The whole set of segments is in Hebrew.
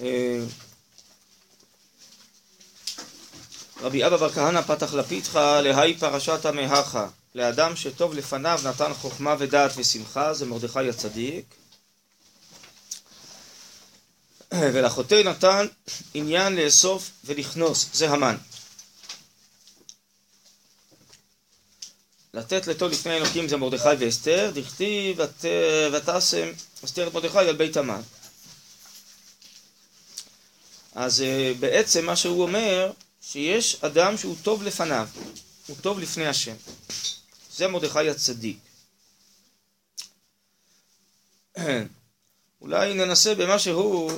אה, רבי אבא בר כהנא פתח לפיתך להי פרשת המהכה? לאדם שטוב לפניו נתן חוכמה ודעת ושמחה זה מרדכי הצדיק. ולחוטא נתן עניין לאסוף ולכנוס זה המן. לתת לטוב לפני האלוקים זה מרדכי ואסתר. דכתיב ותשם אסתר את מרדכי על בית המן אז אה, בעצם מה שהוא אומר שיש אדם שהוא טוב לפניו, הוא טוב לפני השם. זה מרדכי הצדיק. אולי ננסה במשהו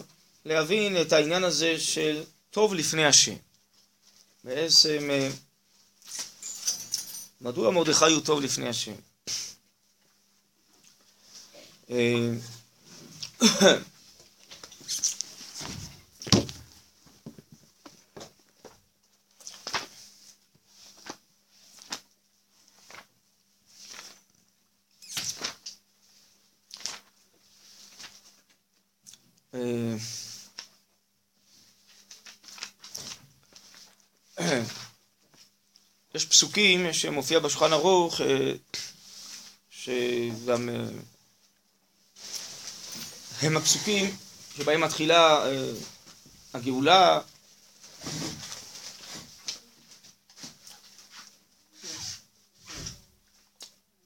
להבין את העניין הזה של טוב לפני השם. בעצם, אה, מדוע מרדכי הוא טוב לפני השם? אה, יש פסוקים שמופיע בשולחן ערוך אה, שגם אה, הם הפסוקים שבהם מתחילה אה, הגאולה.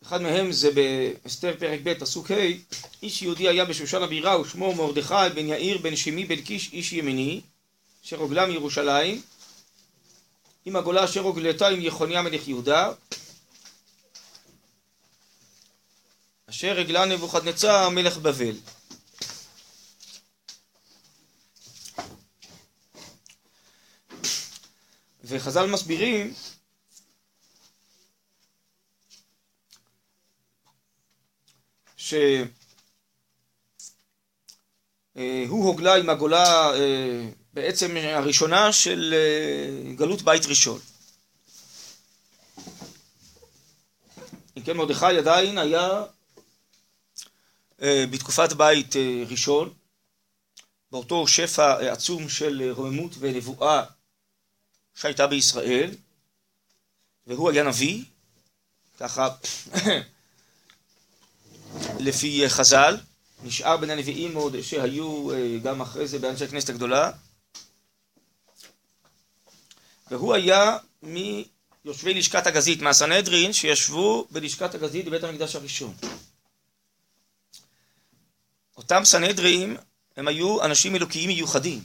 אחד מהם זה באסתר פרק ב' פסוק ה' איש יהודי היה בשושן הבירה ושמו מרדכי בן יאיר בן שמי בן קיש איש ימיני אשר הוגלה מירושלים עם הגולה אשר הוגלתה עם יחוניה מלך יהודה אשר הגלה נבוכדנצר מלך בבל. וחז"ל מסבירים שהוא הוגלה עם הגולה אה, בעצם הראשונה של אה, גלות בית ראשון. אם כן מרדכי עדיין היה אה, בתקופת בית ראשון, באותו שפע עצום של רוממות ונבואה שהייתה בישראל, והוא היה נביא, ככה לפי חז"ל, נשאר בין הנביאים עוד שהיו אה, גם אחרי זה באנשי הכנסת הגדולה, והוא היה מיושבי לשכת הגזית, מהסנהדרין, שישבו בלשכת הגזית בבית המקדש הראשון. אותם סנהדרין הם היו אנשים אלוקיים מיוחדים,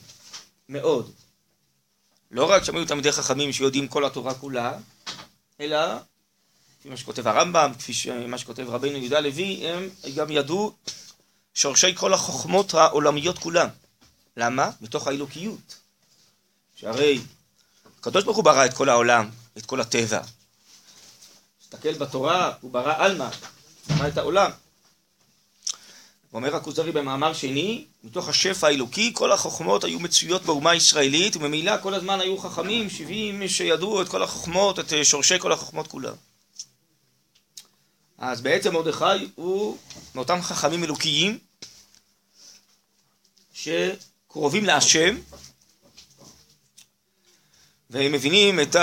מאוד. לא רק שהם היו תלמידי חכמים שיודעים כל התורה כולה, אלא לפי מה שכותב הרמב"ם, כפי מה שכותב רבינו יהודה לוי, הם גם ידעו שורשי כל החוכמות העולמיות כולם. למה? מתוך האלוקיות. שהרי הקדוש ברוך הוא ברא את כל העולם, את כל הטבע. תסתכל בתורה, הוא ברא עלמא, ברא את העולם. אומר הכוזרי במאמר שני, מתוך השפע האלוקי, כל החוכמות היו מצויות באומה הישראלית, וממילא כל הזמן היו חכמים, שבעים, שידעו את כל החוכמות, את שורשי כל החוכמות כולם. אז בעצם מרדכי הוא מאותם חכמים אלוקיים שקרובים להשם והם מבינים את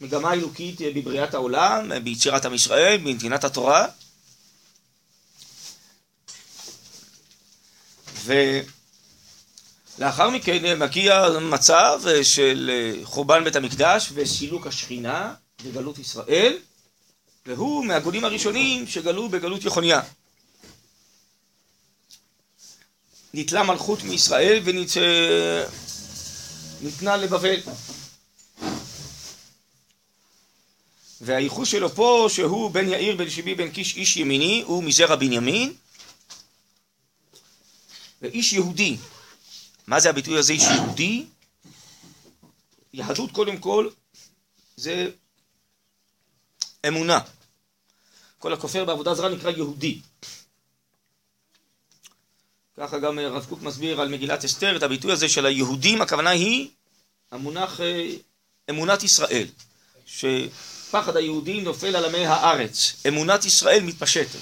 המגמה האלוקית בבריאת העולם, ביצירת עם ישראל, בנתינת התורה ולאחר מכן מגיע מצב של חורבן בית המקדש וסילוק השכינה וגלות ישראל והוא מהגולים הראשונים שגלו בגלות יחוניה. נתלה מלכות מישראל וניתנה לבבל. והייחוס שלו פה שהוא בן יאיר בן שיבי בן קיש איש ימיני הוא מזרע בנימין ואיש יהודי. מה זה הביטוי הזה איש יהודי? יהדות קודם כל זה אמונה. כל הכופר בעבודה זרה נקרא יהודי. ככה גם הרב קוק מסביר על מגילת אסתר את הביטוי הזה של היהודים, הכוונה היא המונח אה, אמונת ישראל, שפחד היהודים נופל על עמי הארץ, אמונת ישראל מתפשטת.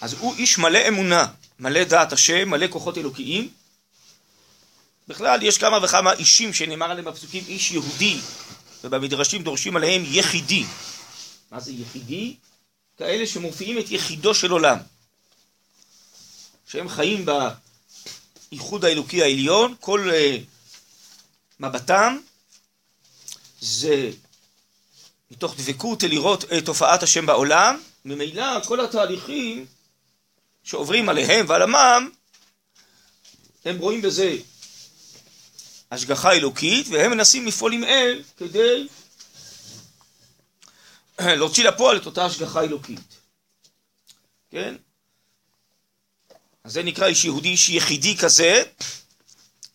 אז הוא איש מלא אמונה, מלא דעת השם, מלא כוחות אלוקיים. בכלל, יש כמה וכמה אישים שנאמר עליהם בפסוקים איש יהודי, ובמדרשים דורשים עליהם יחידי. מה זה יחידי? כאלה שמופיעים את יחידו של עולם. שהם חיים בייחוד האלוקי העליון, כל uh, מבטם זה מתוך דבקות לראות את תופעת השם בעולם, ממילא כל התהליכים שעוברים עליהם ועל עמם, הם רואים בזה השגחה אלוקית, והם מנסים לפעול עם אל כדי להוציא לפועל את אותה השגחה אלוקית. כן? אז זה נקרא איש יהודי, איש יחידי כזה,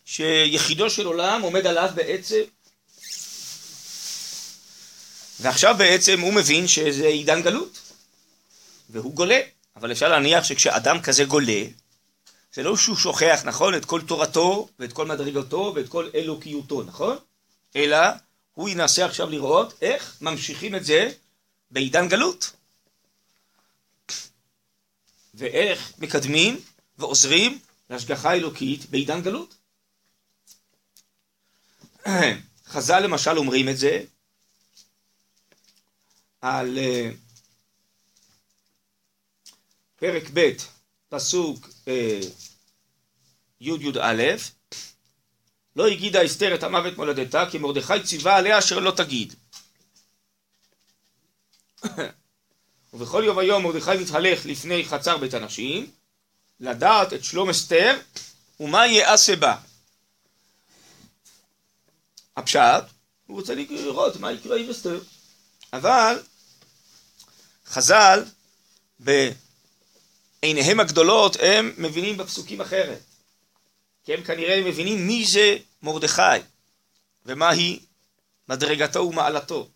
שיחידו של עולם עומד עליו בעצם, ועכשיו בעצם הוא מבין שזה עידן גלות, והוא גולה. אבל אפשר להניח שכשאדם כזה גולה, זה לא שהוא שוכח, נכון, את כל תורתו ואת כל מדרגתו ואת כל אלוקיותו, נכון? אלא הוא ינסה עכשיו לראות איך ממשיכים את זה בעידן גלות. ואיך מקדמים ועוזרים להשגחה אלוקית בעידן גלות. חז"ל למשל אומרים את זה על אה, פרק ב', פסוק אה, י"א, לא הגידה אסתר את המוות מולדתה, כי מרדכי ציווה עליה אשר לא תגיד. ובכל יום היום מרדכי מתהלך לפני חצר בית הנשים, לדעת את שלום אסתר ומה יעשה בה. הפשט, הוא רוצה לראות מה יקרה עם אסתר. אבל חז"ל בעיניהם הגדולות הם מבינים בפסוקים אחרת. כי הם כנראה מבינים מי זה מרדכי ומהי מדרגתו ומעלתו.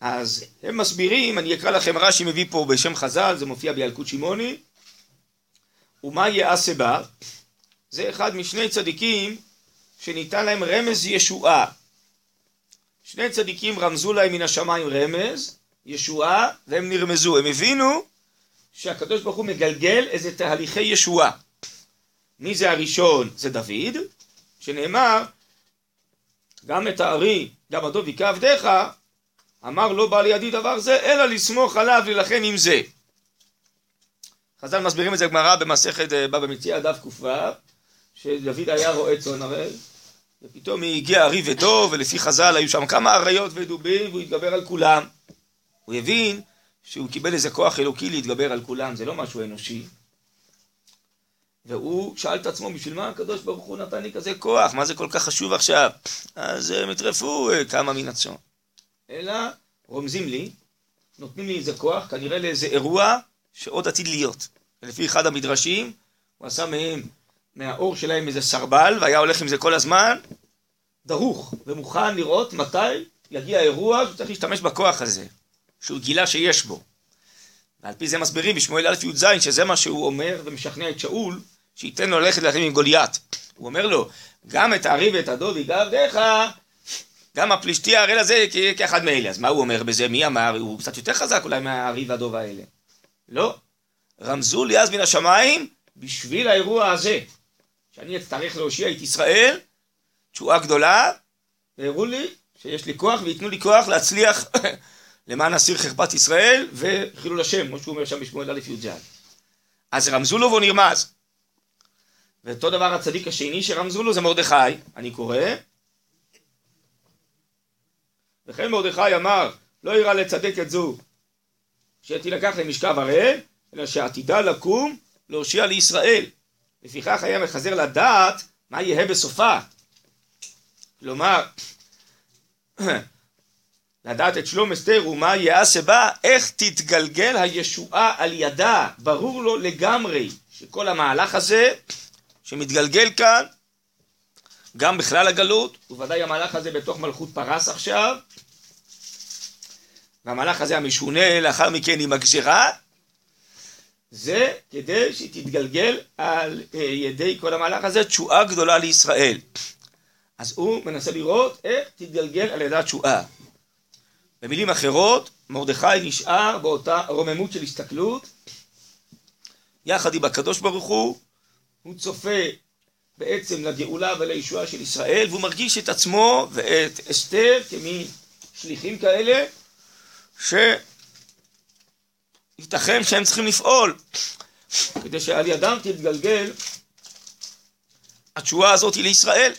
אז הם מסבירים, אני אקרא לכם רש"י מביא פה בשם חז"ל, זה מופיע בילקוט שמעוני, ומה יעשה בה? זה אחד משני צדיקים שניתן להם רמז ישועה. שני צדיקים רמזו להם מן השמיים רמז, ישועה, והם נרמזו. הם הבינו שהקדוש ברוך הוא מגלגל איזה תהליכי ישועה. מי זה הראשון? זה דוד, שנאמר, גם את הארי, גם הדוב היכה עבדיך, אמר לא בא לידי דבר זה, אלא לסמוך עליו להילחם עם זה. חז"ל מסבירים את זה גמרא במסכת אה, בבא מציע דף ק"ו, שדוד היה רועה צאן הרי, ופתאום הגיע ארי ודוב, ולפי חז"ל היו שם כמה אריות ודובים, והוא התגבר על כולם. הוא הבין שהוא קיבל איזה כוח אלוקי להתגבר על כולם, זה לא משהו אנושי. והוא שאל את עצמו, בשביל מה הקדוש ברוך הוא נתן לי כזה כוח? מה זה כל כך חשוב עכשיו? אז הם יטרפו אה, כמה מן הצאן. אלא רומזים לי, נותנים לי איזה כוח, כנראה לאיזה אירוע שעוד עתיד להיות. ולפי אחד המדרשים, הוא עשה מהם, מהאור שלהם איזה סרבל, והיה הולך עם זה כל הזמן, דרוך, ומוכן לראות מתי יגיע האירוע שהוא צריך להשתמש בכוח הזה, שהוא גילה שיש בו. ועל פי זה מסבירים בשמואל א' י"ז, שזה מה שהוא אומר ומשכנע את שאול, שייתן לו ללכת להילחם עם גוליית. הוא אומר לו, גם את הארי ואת הדוב ייגע עבדיך, גם הפלישתי הערל הזה כאחד מאלה. אז מה הוא אומר בזה? מי אמר? הוא קצת יותר חזק אולי מהארי והדוב האלה. לא. רמזו לי אז מן השמיים בשביל האירוע הזה. שאני אצטרך להושיע את ישראל, תשועה גדולה, והראו לי שיש לי כוח וייתנו לי כוח להצליח למען אסיר חרפת ישראל וחילול השם, כמו שהוא אומר שם בשמואל א' י"ז. אז רמזו לו והוא נרמז. ואותו דבר הצדיק השני שרמזו לו זה מרדכי, אני קורא. וכן מרדכי אמר, לא יראה לצדק את זו שתילקח למשכב הראל, אלא שעתידה לקום להושיע לישראל. לפיכך היה מחזר לדעת מה יהיה בסופה. כלומר, לדעת את שלום אסתר ומה יעשה בה, איך תתגלגל הישועה על ידה. ברור לו לגמרי שכל המהלך הזה שמתגלגל כאן, גם בכלל הגלות, ובוודאי המהלך הזה בתוך מלכות פרס עכשיו, והמהלך הזה המשונה לאחר מכן עם הגזירה, זה כדי שתתגלגל על אה, ידי כל המהלך הזה תשועה גדולה לישראל. אז הוא מנסה לראות איך תתגלגל על ידי התשועה. במילים אחרות, מרדכי נשאר באותה רוממות של הסתכלות, יחד עם הקדוש ברוך הוא, הוא צופה בעצם לגאולה ולישועה של ישראל, והוא מרגיש את עצמו ואת אסתר כמין שליחים כאלה, שייתכן שהם צריכים לפעול כדי שעל ידם תתגלגל התשועה הזאת לישראל.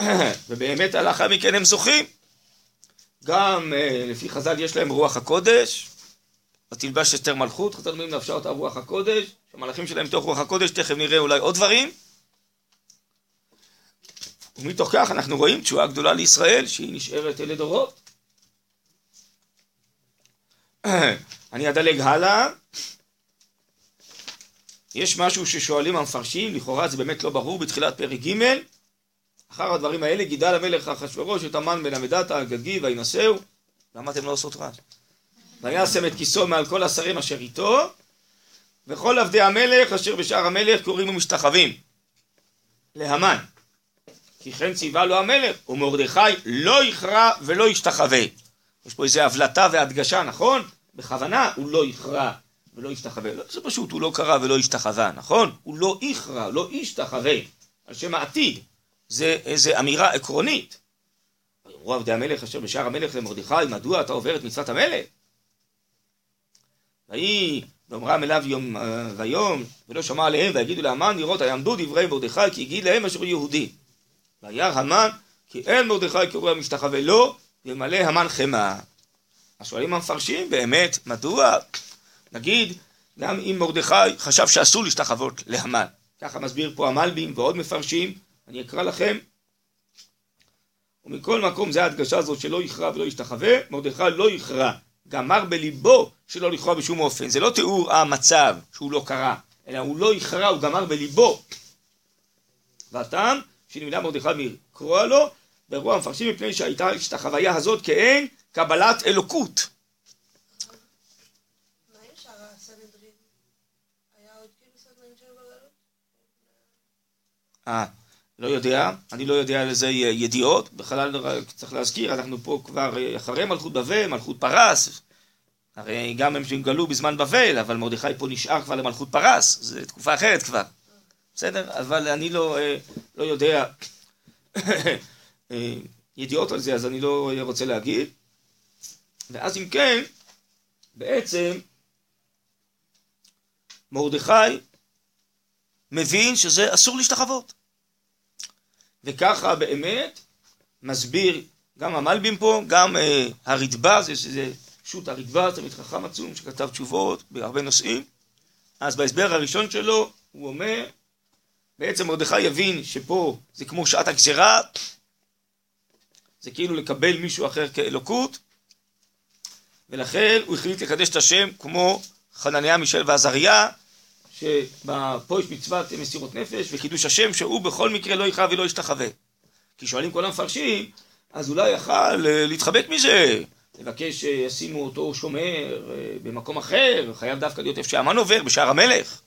ובאמת לאחר מכן הם זוכים. גם אה, לפי חז"ל יש להם רוח הקודש, ותלבש אסתר מלכות, חז"ל אומרים נפשה אותה רוח הקודש, המלאכים שלהם מתוך רוח הקודש, תכף נראה אולי עוד דברים. ומתוך כך אנחנו רואים תשועה גדולה לישראל, שהיא נשארת לדורות. אני אדלג הלאה. יש משהו ששואלים המפרשים, לכאורה זה באמת לא ברור בתחילת פרק ג' אחר הדברים האלה גידל המלך אחשורוש את המן בן המדתה הגגי וינשאו. למה אתם לא עושות רעש? וישם את כיסו מעל כל השרים אשר איתו, וכל עבדי המלך אשר בשער המלך קוראים ומשתחווים. להמן. כי כן ציווה לו המלך, ומרדכי לא יכרע ולא ישתחווה. יש פה איזו הבלטה והדגשה, נכון? בכוונה הוא לא יכרע ולא ישתחווה. לא, זה פשוט, הוא לא קרא ולא השתחווה, נכון? הוא לא יכרע, לא ישתחווה, על שם העתיד. זה איזו אמירה עקרונית. ויאמרו עבדי המלך אשר בשער המלך למרדכי, מדוע אתה עובר את מצוות המלך? ויהי ואומרם אליו יום אה, ויום, ולא שמע עליהם, ויגידו להמן לראות היעמדו דברי מרדכי, כי הגיד להם אשר יהודי. וירא המן, כי אין מרדכי קורא משתחווה לו, וימלא המן חמא. אז שואלים המפרשים, באמת, מדוע? נגיד, גם אם מרדכי חשב שאסור להשתחוות להמן. ככה מסביר פה המלבים ועוד מפרשים, אני אקרא לכם. ומכל מקום זה ההדגשה הזאת שלא יכרע ולא ישתחווה, מרדכי לא יכרע, גמר בליבו שלא לכרוע בשום אופן. זה לא תיאור המצב שהוא לא קרא, אלא הוא לא יכרע, הוא גמר בליבו. והטעם שנמנע מרדכי מלקרוע לו, ברוח המפרשים מפני שהייתה את החוויה הזאת כאין קבלת אלוקות. אה, לא יודע, אני לא יודע על איזה ידיעות, בכלל צריך להזכיר, אנחנו פה כבר אחרי מלכות בבל, מלכות פרס, הרי גם הם גלו בזמן בבל, אבל מרדכי פה נשאר כבר למלכות פרס, זו תקופה אחרת כבר, בסדר? אבל אני לא, אה, לא יודע. אה, ידיעות על זה, אז אני לא רוצה להגיד. ואז אם כן, בעצם מרדכי מבין שזה אסור להשתחוות. וככה באמת מסביר גם המלבים פה, גם אה, הרדב"ז, יש איזה שו"ת הרדב"ז, תמיד חכם עצום שכתב תשובות בהרבה נושאים. אז בהסבר הראשון שלו הוא אומר, בעצם מרדכי יבין שפה זה כמו שעת הגזירה, זה כאילו לקבל מישהו אחר כאלוקות, ולכן הוא החליט לקדש את השם כמו חנניה, מישל ועזריה, שפה יש מצוות מסירות נפש וחידוש השם שהוא בכל מקרה לא יכאב ולא ישתחווה. כי שואלים כל המפרשים, אז אולי יכל אה, להתחבק מזה, לבקש שישימו אותו שומר אה, במקום אחר, חייב דווקא להיות איפה שהמן עובר, בשער המלך.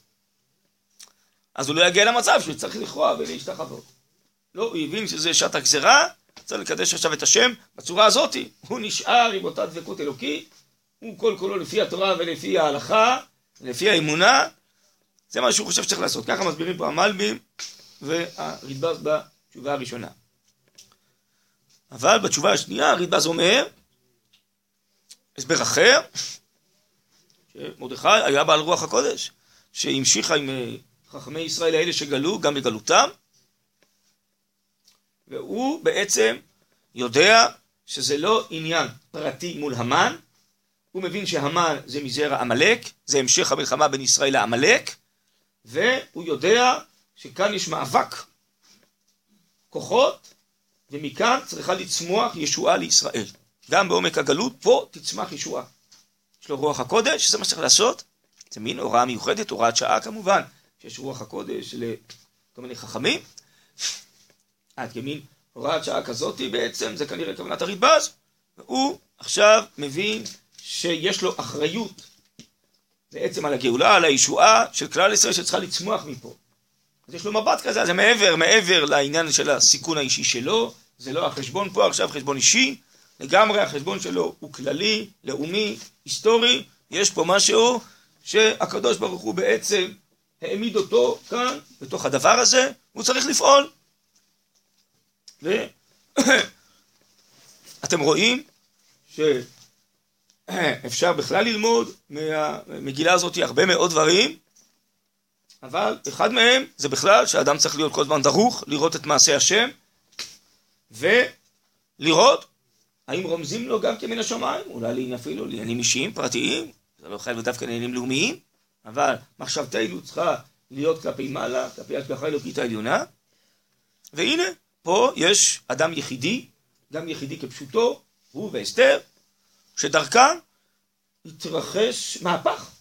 אז הוא לא יגיע למצב שהוא צריך לכרוע ולהשתחוות. לא, הוא הבין שזה שעת הגזירה, צריך לקדש עכשיו את השם בצורה הזאתי. הוא נשאר עם אותה דבקות אלוקית, הוא כל כולו לפי התורה ולפי ההלכה, לפי האמונה, זה מה שהוא חושב שצריך לעשות. ככה מסבירים פה המלבים והרדב"ז בתשובה הראשונה. אבל בתשובה השנייה הרדב"ז אומר, הסבר אחר, שמרדכי היה בעל רוח הקודש, שהמשיכה עם אה, חכמי ישראל האלה שגלו גם בגלותם, והוא בעצם יודע שזה לא עניין פרטי מול המן, הוא מבין שהמן זה מזרע עמלק, זה המשך המלחמה בין ישראל לעמלק, והוא יודע שכאן יש מאבק כוחות, ומכאן צריכה לצמוח ישועה לישראל. גם בעומק הגלות, פה תצמח ישועה. יש לו רוח הקודש, שזה מה שצריך לעשות. זה מין הוראה מיוחדת, הוראת שעה כמובן, שיש רוח הקודש לכל מיני חכמים. עד כמין הוראת שעה כזאתי בעצם, זה כנראה כוונת הרדב"ז. והוא עכשיו מבין שיש לו אחריות בעצם על הגאולה, על הישועה של כלל ישראל שצריכה לצמוח מפה. אז יש לו מבט כזה, זה מעבר, מעבר לעניין של הסיכון האישי שלו, זה לא החשבון פה עכשיו חשבון אישי, לגמרי החשבון שלו הוא כללי, לאומי, היסטורי, יש פה משהו שהקדוש ברוך הוא בעצם העמיד אותו כאן, בתוך הדבר הזה, הוא צריך לפעול. ואתם רואים שאפשר בכלל ללמוד מהמגילה הזאת הרבה מאוד דברים, אבל אחד מהם זה בכלל שאדם צריך להיות כל הזמן דרוך, לראות את מעשה השם, ולראות האם רומזים לו גם כן מן השמיים, אולי אפילו לעניינים אישיים, פרטיים, זה לא חייב דווקא לעניינים לאומיים, אבל מחשבתנו צריכה להיות כלפי מעלה, כלפי השגחה אלוקית העליונה. והנה, פה יש אדם יחידי, גם יחידי כפשוטו, הוא ואסתר, שדרכם התרחש מהפך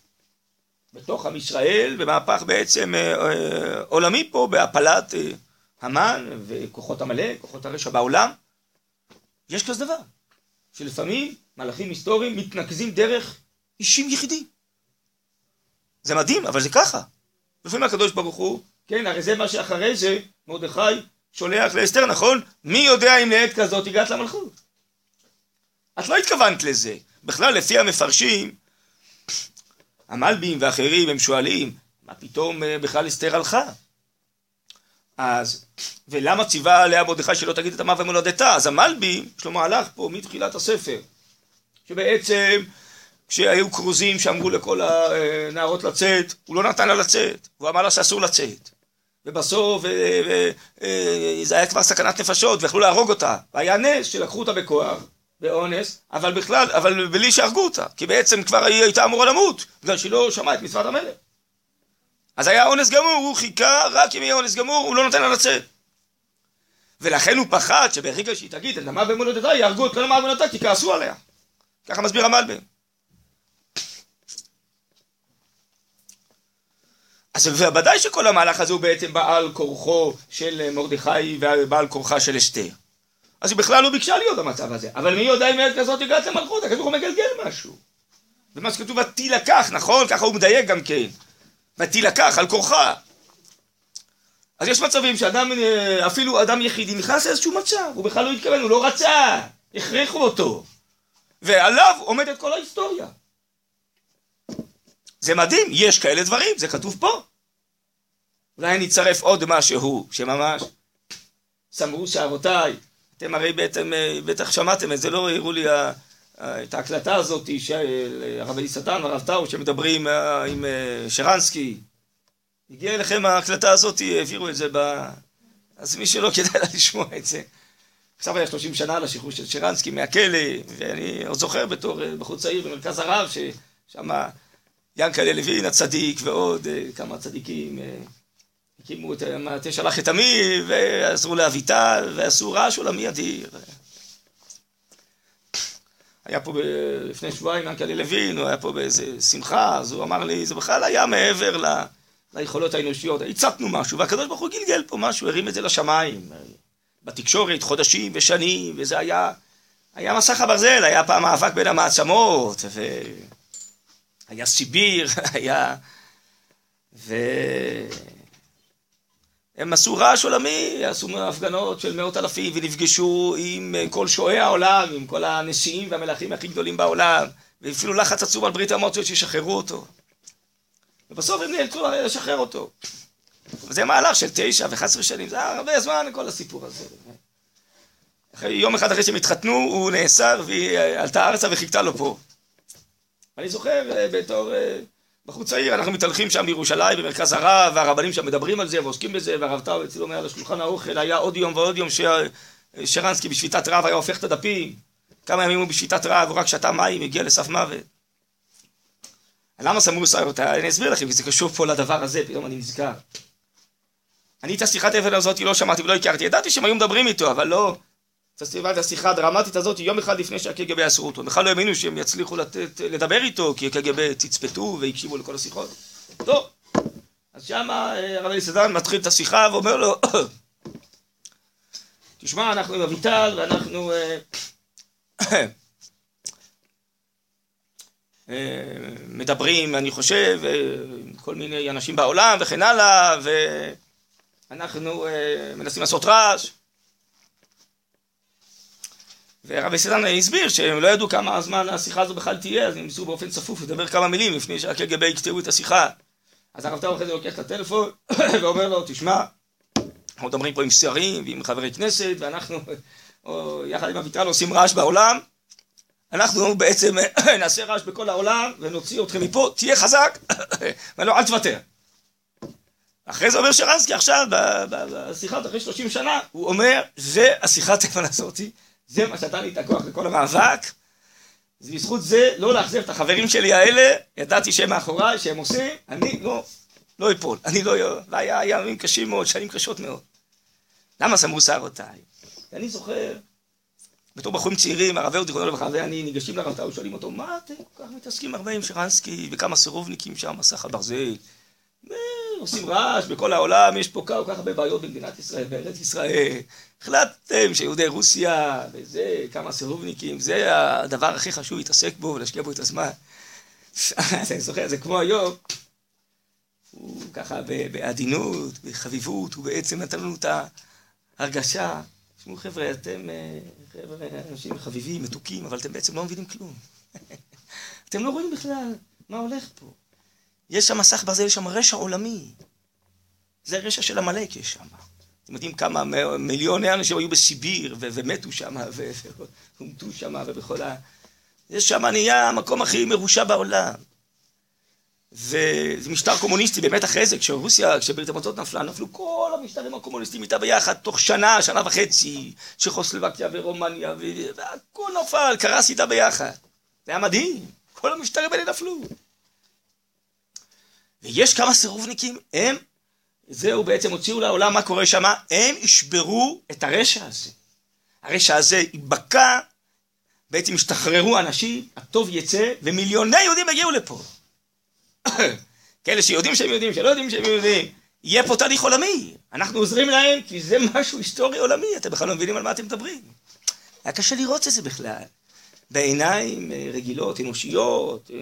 בתוך עם ישראל, ומהפך בעצם אה, אה, עולמי פה בהפלת אה, המן וכוחות עמלק, כוחות הרשע בעולם. יש כזה דבר, שלפעמים מלאכים היסטוריים מתנקזים דרך אישים יחידים. זה מדהים, אבל זה ככה. לפעמים הקדוש ברוך הוא, כן, הרי זה מה שאחרי זה מרדכי שולח לאסתר, נכון? מי יודע אם לעת כזאת הגעת למלכות? את לא התכוונת לזה. בכלל, לפי המפרשים, המלבים ואחרים הם שואלים, מה פתאום אה, בכלל אסתר הלכה? אז, ולמה ציווה עליה מרדכי שלא תגיד את עמה ומולדתה? אז המלבים, יש לו מהלך פה מתחילת הספר, שבעצם כשהיו כרוזים שאמרו לכל הנערות לצאת, הוא לא נתן לה לצאת, הוא אמר לה שאסור לצאת. ובסוף אה, זה היה כבר סכנת נפשות ויכלו להרוג אותה. והיה נס שלקחו אותה בכוח, באונס, אבל בכלל, אבל בלי שהרגו אותה, כי בעצם כבר היא הייתה אמורה למות, בגלל שהיא לא שמעה את מצוות המלך. אז היה אונס גמור, הוא חיכה, רק אם יהיה אונס גמור, הוא לא נותן לה לצאת. ולכן הוא פחד שברגע שהיא תגיד את דמה במולדתה, יהרגו את כל המעל במולדתה, כי כעסו עליה. ככה מסביר המלבן. אז ודאי שכל המהלך הזה הוא בעצם בעל כורחו של מרדכי ובעל כורחה של אסתר. אז היא בכלל לא ביקשה להיות במצב הזה. אבל מי יודע אם ילד כזאת הגעת למלכות, הכדור הוא מגלגל משהו. ומה שכתוב, ותילקח, נכון? ככה הוא מדייק גם כן. ותילקח, על כורחה. אז יש מצבים שאדם, אה, אפילו אדם יחידי, נכנס לאיזשהו מצב, הוא בכלל לא התכוון, הוא לא רצה, הכריחו אותו. ועליו עומדת כל ההיסטוריה. זה מדהים, יש כאלה דברים, זה כתוב פה. אולי אני אצרף עוד משהו, שממש סמרו שערותיי. אתם הרי בעצם, אה, בטח שמעתם את זה, לא הראו לי את ההקלטה הזאת של הרב אליסתן והרב טאו שמדברים אה, עם אה, שרנסקי. הגיע אליכם ההקלטה הזאת, העבירו את זה ב... אז מי שלא כדאי לה לשמוע את זה. עכשיו היה 30 שנה לשחרור של שרנסקי מהכלא, ואני עוד זוכר בתור בחור צעיר במרכז הרב, ששם ינקלה לוין הצדיק ועוד כמה צדיקים הקימו את המטה שלח את עמי, ועזרו לאביטל, ועשו רעש עולמי אדיר. היה פה ב... לפני שבועיים ינקלה לוין, הוא היה פה באיזה שמחה, אז הוא אמר לי, זה בכלל היה מעבר ל... ליכולות האנושיות, הצפנו משהו, והקדוש ברוך הוא גלגל פה משהו, הרים את זה לשמיים. בתקשורת, חודשים ושנים, וזה היה... היה מסך הברזל, היה פעם מאבק בין המעצמות, והיה סיביר, היה... ו... הם עשו רעש עולמי, עשו הפגנות של מאות אלפים ונפגשו עם אה, כל שועי העולם, עם כל הנשיאים והמלכים הכי גדולים בעולם, והפעילו לחץ עצום על ברית המועצות שישחררו אותו. ובסוף הם נאלצו לשחרר אותו. וזה מהלך של תשע וחס עשרה שנים, זה היה הרבה זמן כל הסיפור הזה. אחרי, יום אחד אחרי שהם התחתנו, הוא נאסר והיא אה, עלתה ארצה וחיכתה לו פה. אני זוכר אה, בתור... בחור צעיר, אנחנו מתהלכים שם בירושלים, במרכז הרב, והרבנים שם מדברים על זה ועוסקים בזה, והרב טאו אצלו מעל השולחן האוכל, היה עוד יום ועוד יום ששרנסקי בשביתת רעב היה הופך את הדפים, כמה ימים הוא בשביתת רעב, הוא רק שתה מים, הגיע לסף מוות. למה סמרו שערותיי? אני אסביר לכם, כי זה קשור פה לדבר הזה, פתאום אני נזכר. אני את השיחת האבן הזאת לא שמעתי ולא הכרתי, ידעתי שהם היו מדברים איתו, אבל לא, את השיחה הדרמטית הזאת יום אחד לפני שהקג"ב אסרו אותו. בכלל לא האמינו שהם יצליחו לתת, לדבר איתו, כי הקג"ב תצפתו והקשיבו לכל השיחות. טוב, אז שם אה, הרב אליסדן מתחיל את השיחה ואומר לו, תשמע, אנחנו עם אביטל ואנחנו אה, אה, מדברים, אני חושב, עם כל מיני אנשים בעולם וכן הלאה, ואנחנו מנסים לעשות רעש. ורבי סדן הסביר שהם לא ידעו כמה זמן השיחה הזו בכלל תהיה, אז הם ניסו באופן צפוף לדבר כמה מילים לפני שהקג"ב יקטעו את השיחה. אז הרב טאו אחרי זה לוקח את הטלפון ואומר לו, תשמע, אנחנו מדברים פה עם שרים ועם חברי כנסת, ואנחנו או, יחד עם אביטל עושים רעש בעולם, אנחנו בעצם נעשה רעש בכל העולם ונוציא אתכם מפה, תהיה חזק, ולא, אל תוותר. אחרי זה אומר שרנסקי עכשיו, בשיחה אחרי 30 שנה, הוא אומר, זה השיחת טלפון הזאתי, זה מה שנתן לי את הכוח לכל המאבק, אז בזכות זה, לא לאכזב את החברים שלי האלה, ידעתי שהם מאחוריי, שהם עושים, אני לא, לא אפול, אני לא, והיה ימים קשים מאוד, שנים קשות מאוד. למה סמרו שערותיי? אני זוכר, בתור בחורים צעירים, הרב אהוד זיכרונו לברכה ואני ניגשים לרב טאו, שואלים אותו, מה אתם כל כך מתעסקים הרבה עם שרנסקי וכמה סירובניקים שם, מסך הברזל? עושים רעש בכל העולם, יש פה כל כך הרבה בעיות במדינת ישראל, בארץ ישראל. החלטתם שיהודי רוסיה, וזה, כמה סירובניקים, זה הדבר הכי חשוב להתעסק בו ולהשקיע בו את הזמן. אני זוכר, זה כמו היום, הוא ככה בעדינות, בחביבות, הוא בעצם נתן לנו את ההרגשה, תשמעו חבר'ה, אתם אה, חבר'ה, אנשים חביבים, מתוקים, אבל אתם בעצם לא מבינים כלום. אתם לא רואים בכלל מה הולך פה. יש שם מסך ברזל, יש שם רשע עולמי. זה רשע של עמלק יש שם. אתם יודעים כמה מיליוני אנשים היו בסיביר ו- ומתו שם והומתו שם ובכל ה... זה שם נהיה המקום הכי מרושע בעולם. וזה משטר קומוניסטי, באמת אחרי זה, כשרוסיה, כשברית המועצות נפלה, נפלו כל המשטרים הקומוניסטיים איתה ביחד, תוך שנה, שנה וחצי, צ'כוסלובקיה ורומניה, והכל נפל, קרס איתה ביחד. זה היה מדהים, כל המשטרים האלה נפלו. ויש כמה סירובניקים, הם, זהו בעצם הוציאו לעולם מה קורה שם, הם ישברו את הרשע הזה. הרשע הזה ייבקע, בעצם ישתחררו אנשים, הטוב יצא, ומיליוני יהודים יגיעו לפה. כאלה שיודעים שהם יודעים, שלא יודעים שהם יודעים. יהיה פה תהליך עולמי. אנחנו עוזרים להם כי זה משהו היסטורי עולמי, אתם בכלל לא מבינים על מה אתם מדברים. היה קשה לראות את זה בכלל. בעיניים אה, רגילות, אנושיות, אה,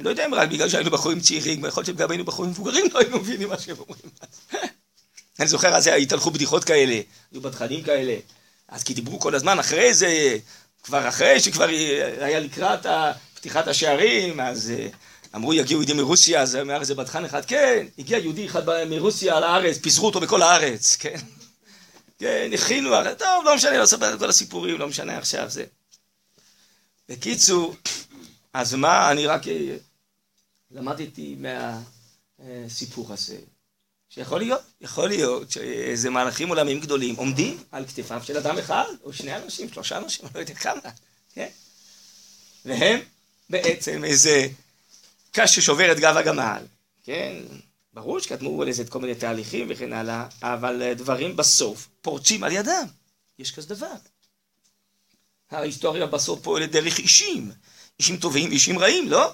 לא יודע אם רק בגלל שהיינו בחורים צעירים, יכול להיות שגם היינו בחורים מבוגרים, לא היינו מבינים מה שהם אומרים. אני זוכר אז התהלכו בדיחות כאלה, היו בתכנים כאלה, אז כי דיברו כל הזמן אחרי זה, כבר אחרי שכבר היה לקראת פתיחת השערים, אז אה, אמרו יגיעו יהודים מרוסיה, אז אומר איזה בתחן אחד, כן, הגיע יהודי אחד מרוסיה לארץ, פיזרו אותו בכל הארץ, כן. כן, הכינו, טוב, לא משנה, לא אספר את כל הסיפורים, לא משנה עכשיו זה. בקיצור, אז מה, אני רק אה, למדתי מהסיפור הזה, שיכול להיות, יכול להיות שאיזה מהלכים עולמיים גדולים עומדים על כתפיו של אדם אחד, או שני אנשים, שלושה אנשים, אני לא יודע כמה, כן? והם בעצם איזה קש ששובר את גב הגמל, כן? ברור שקדמו לזה את כל מיני תהליכים וכן הלאה, אבל דברים בסוף פורצים על ידם, יש כזה דבר. ההיסטוריה בסוף פועלת דרך אישים, אישים טובים ואישים רעים, לא?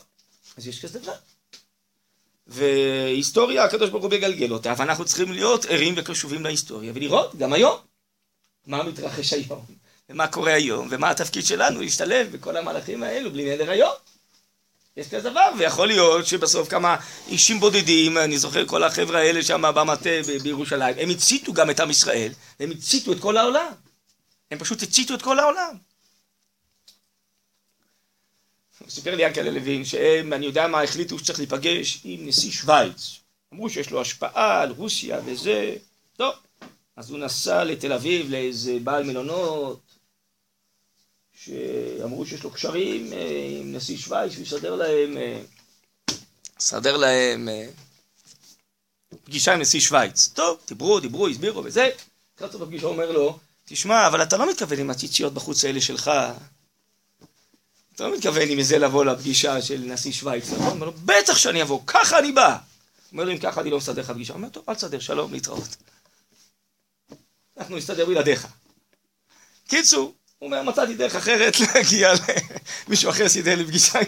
אז יש כזה דבר. והיסטוריה, הקדוש ברוך הוא מגלגל אותה, ואנחנו צריכים להיות ערים וקשובים להיסטוריה, ולראות גם היום מה מתרחש היום, ומה קורה היום, ומה התפקיד שלנו להשתלב בכל המהלכים האלו בלי נדר היום. יש כזה דבר, ויכול להיות שבסוף כמה אישים בודדים, אני זוכר כל החבר'ה האלה שם במטה בירושלים, הם הציתו גם את עם ישראל, הם הציתו את כל העולם. הם פשוט הציתו את כל העולם. סיפר לי ינקלה לוין שהם, אני יודע מה, החליטו שצריך להיפגש עם נשיא שווייץ. אמרו שיש לו השפעה על רוסיה וזה, טוב. אז הוא נסע לתל אביב לאיזה בעל מלונות, שאמרו שיש לו קשרים אה, עם נשיא שווייץ, הוא יסדר להם, אה, יסדר להם אה, פגישה עם נשיא שווייץ. טוב, דיברו, דיברו, הסבירו וזה. לקראת סוף הפגישה אומר לו, תשמע, אבל אתה לא מתכוון עם הציציות בחוץ האלה שלך. אתה לא מתכוון עם זה לבוא לפגישה של נשיא שווייץ, נכון? אומר לו, בטח שאני אבוא, ככה אני בא. אומר לו, אם ככה אני לא מסדר לך פגישה. אומר, טוב, אל תסדר, שלום, להתראות. אנחנו נסתדר בלעדיך. קיצור, הוא אומר, מצאתי דרך אחרת להגיע למישהו אחר סידר לי פגישה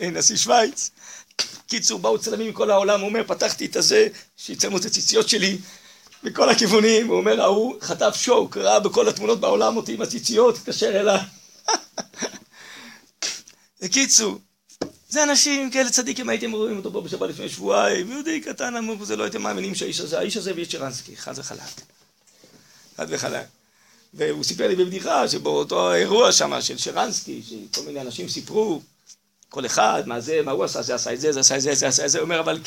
עם נשיא שווייץ. קיצור, באו צלמים מכל העולם, הוא אומר, פתחתי את הזה, שיצלמו את הציציות שלי מכל הכיוונים, הוא אומר, ההוא חטף שוק, ראה בכל התמונות בעולם אותי עם הציציות, התקשר אליי. בקיצור, זה אנשים כאלה צדיקים, הייתם רואים אותו פה בשבת לפני שבועיים, יהודי קטן אמור, זה לא הייתם מאמינים שהאיש הזה, האיש הזה ויש שרנסקי, חד וחלק. חד וחלק. והוא סיפר לי בבדיחה שבאותו אירוע שם של שרנסקי, שכל מיני אנשים סיפרו, כל אחד, מה זה, מה הוא עשה, זה עשה את זה, זה עשה את זה, זה עשה את זה, אומר, אבל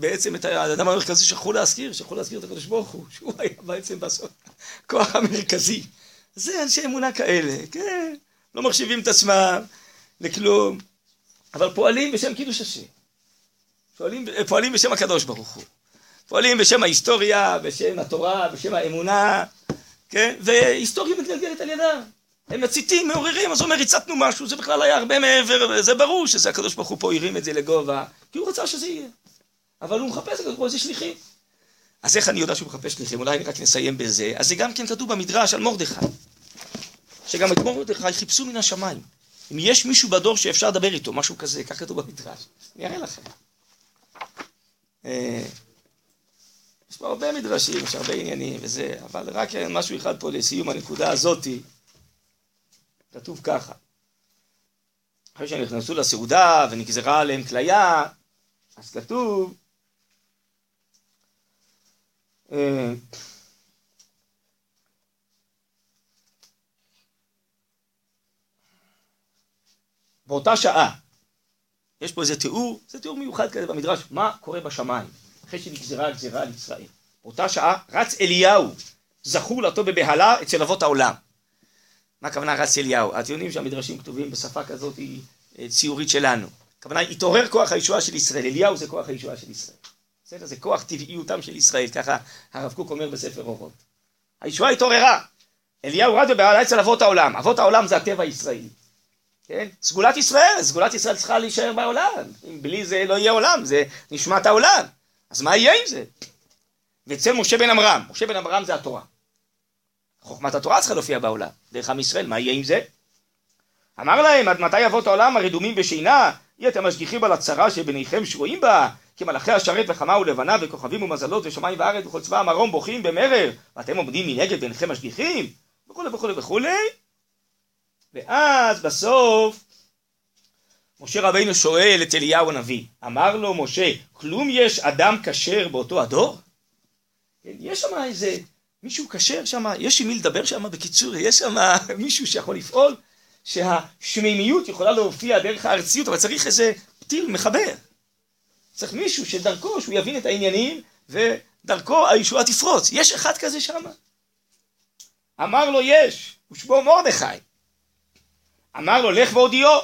בעצם את האדם המרכזי שכחו להזכיר, שכחו להזכיר את הקדוש ברוך הוא, שהוא היה בעצם בסוף הכוח המרכזי. זה אנשי אמונה כאלה, כן, לא מחשיבים את עצמם לכלום, אבל פועלים בשם קידוש השם. פועלים, פועלים בשם הקדוש ברוך הוא. פועלים בשם ההיסטוריה, בשם התורה, בשם האמונה, כן? והיסטוריה מתגלגלת על ידם. הם מציתים, מעוררים, אז הוא אומר, הצתנו משהו, זה בכלל היה הרבה מעבר, זה ברור שזה הקדוש ברוך הוא פה הרים את זה לגובה, כי הוא רצה שזה יהיה. אבל הוא מחפש ברוך הוא איזה שליחים. אז איך אני יודע שהוא מחפש שליחים? אולי רק נסיים בזה. אז זה גם כן כתוב במדרש על מרדכי. שגם את מרדכי חיפשו מן השמיים. אם יש מישהו בדור שאפשר לדבר איתו, משהו כזה, כך כתוב במדרש. אני אראה לכם. אה, יש פה הרבה מדרשים, יש הרבה עניינים וזה, אבל רק משהו אחד פה לסיום הנקודה הזאתי. כתוב ככה. אחרי שהם נכנסו לסעודה ונגזרה עליהם כליה, אז כתוב באותה שעה, יש פה איזה תיאור, זה תיאור מיוחד כזה במדרש, מה קורה בשמיים, אחרי שנגזרה הגזירה על ישראל. באותה שעה רץ אליהו, זכור לאותו בבהלה אצל אבות העולם. מה הכוונה רץ אליהו? יודעים שהמדרשים כתובים בשפה כזאת היא אה, ציורית שלנו. הכוונה, התעורר כוח הישועה של ישראל, אליהו זה כוח הישועה של ישראל. בסדר? זה כוח טבעיותם של ישראל, ככה הרב קוק אומר בספר אורות. הישועה התעוררה. אליהו רץ בבהלה אצל אבות העולם. אבות העולם זה הטבע הישראלי. כן? סגולת ישראל, סגולת ישראל צריכה להישאר בעולם. אם בלי זה לא יהיה עולם, זה נשמת העולם. אז מה יהיה עם זה? ואצל משה בן עמרם, משה בן עמרם זה התורה. חוכמת התורה צריכה להופיע בעולם, דרך עם ישראל, מה יהיה עם זה? אמר להם, עד מתי אבות העולם הרדומים בשינה? אי אתם משגיחים על הצרה שבניכם שרויים בה? כי מלאכי השרת וחמה ולבנה וכוכבים ומזלות ושמיים וארץ וכל צבא המרום בוכים במרר ואתם עומדים מנגד ואינכם משגיחים? וכולי וכולי וכולי ואז בסוף משה רבינו שואל את אליהו הנביא, אמר לו משה, כלום יש אדם כשר באותו הדור? כן, יש שם איזה מישהו כשר שם, יש עם מי לדבר שם, בקיצור, יש שם מישהו שיכול לפעול, שהשמימיות יכולה להופיע דרך הארציות, אבל צריך איזה פתיל מחבר. צריך מישהו שדרכו, שהוא יבין את העניינים, ודרכו הישועה תפרוץ. יש אחד כזה שם? אמר לו יש, ושמו מרדכי. אמר לו לך והודיעו,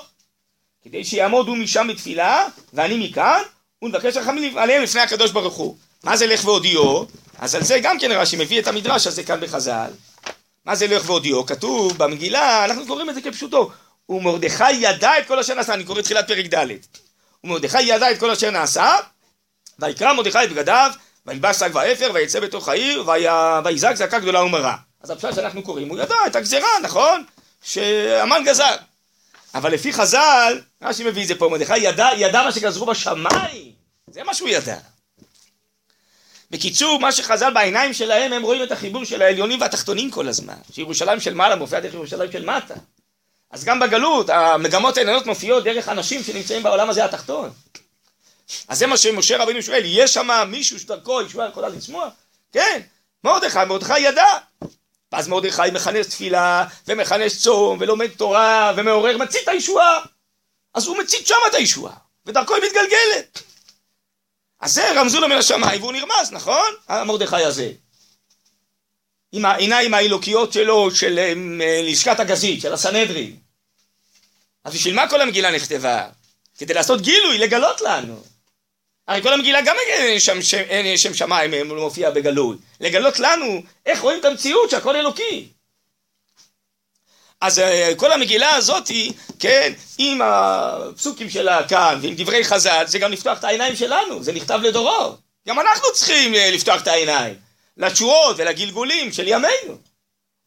כדי שיעמוד הוא משם בתפילה, ואני מכאן, ונבקש רחמים עליהם לפני הקדוש ברוך הוא. מה זה לך והודיעו? אז על זה גם כן רש"י מביא את המדרש הזה כאן בחז"ל. מה זה לך והודיעו? כתוב במגילה, אנחנו קוראים את זה כפשוטו. ומרדכי ידע את כל אשר נעשה, אני קורא תחילת פרק ד'. ומרדכי ידע את כל אשר נעשה, ויקרא מרדכי את בגדיו, וילבש שק ואפר, ויצא בתוך העיר, ויזעק זעקה גדולה ומרה. אז הפשט שאנחנו קוראים, הוא ידע את הגזירה, נכון? שהמן גזר. אבל לפי חז"ל, רש"י מביא את זה פה, מרדכי ידע, ידע מה שגזרו בשמיים. זה מה שהוא ידע. בקיצור, מה שחז"ל בעיניים שלהם, הם רואים את החיבור של העליונים והתחתונים כל הזמן. שירושלים של מעלה מופיעה דרך ירושלים של מטה. אז גם בגלות, המגמות העליונות מופיעות דרך אנשים שנמצאים בעולם הזה התחתון. אז זה מה שמשה רבינו שואל, יש שם מישהו שדרכו ישועה יכולה לצמוח? כן, מרדכי, מרדכי ידע. ואז מרדכי מכנס תפילה, ומכנס צום, ולומד תורה, ומעורר, מצית את הישועה. אז הוא מצית שם את הישועה, ודרכו היא מתגלגלת. אז זה רמזו לו מן השמיים והוא נרמז, נכון? המרדכי הזה. עם העיניים האלוקיות שלו, של אה, לשכת הגזית, של הסנהדרין. אז בשביל מה כל המגילה נכתבה? כדי לעשות גילוי, לגלות לנו. הרי כל המגילה גם אין שם, שם, אין שם שמיים מופיע בגלוי. לגלות לנו איך רואים את המציאות שהכל אלוקי. אז אה, כל המגילה הזאתי, כן, עם הפסוקים שלה כאן ועם דברי חז"ל, זה גם לפתוח את העיניים שלנו, זה נכתב לדורות. גם אנחנו צריכים אה, לפתוח את העיניים, לתשורות ולגלגולים של ימינו.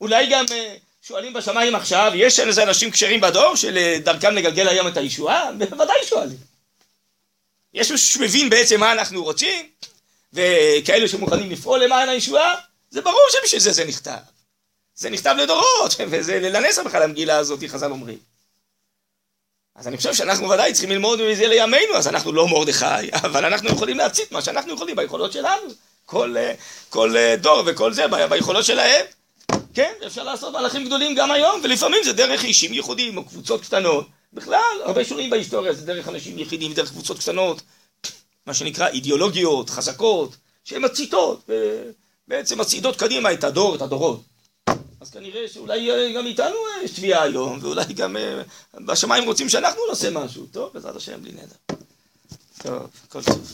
אולי גם אה, שואלים בשמיים עכשיו, יש איזה אנשים כשרים בדור שלדרכם לגלגל היום את הישועה? בוודאי שואלים. יש מישהו שמבין בעצם מה אנחנו רוצים, וכאלו שמוכנים לפעול למען הישועה, זה ברור שבשביל זה זה נכתב. זה נכתב לדורות, וזה לנסה בכלל המגילה הזאת, חז"ל אומרים. אז אני חושב שאנחנו ודאי צריכים ללמוד מזה לימינו, אז אנחנו לא מרדכי, אבל אנחנו יכולים להצית מה שאנחנו יכולים ביכולות שלנו. כל, כל דור וכל זה ביכולות שלהם. כן, אפשר לעשות מהלכים גדולים גם היום, ולפעמים זה דרך אישים ייחודיים או קבוצות קטנות. בכלל, הרבה שונים בהיסטוריה זה דרך אנשים יחידים, דרך קבוצות קטנות, מה שנקרא אידיאולוגיות, חזקות, שהן מציתות, בעצם מציתות קדימה את הדור, את הדורות. אז כנראה שאולי אה, גם איתנו יש תביעה היום, ואולי גם אה, בשמיים רוצים שאנחנו נעשה משהו. טוב, בעזרת השם, בלי נדר. טוב, כל טוב.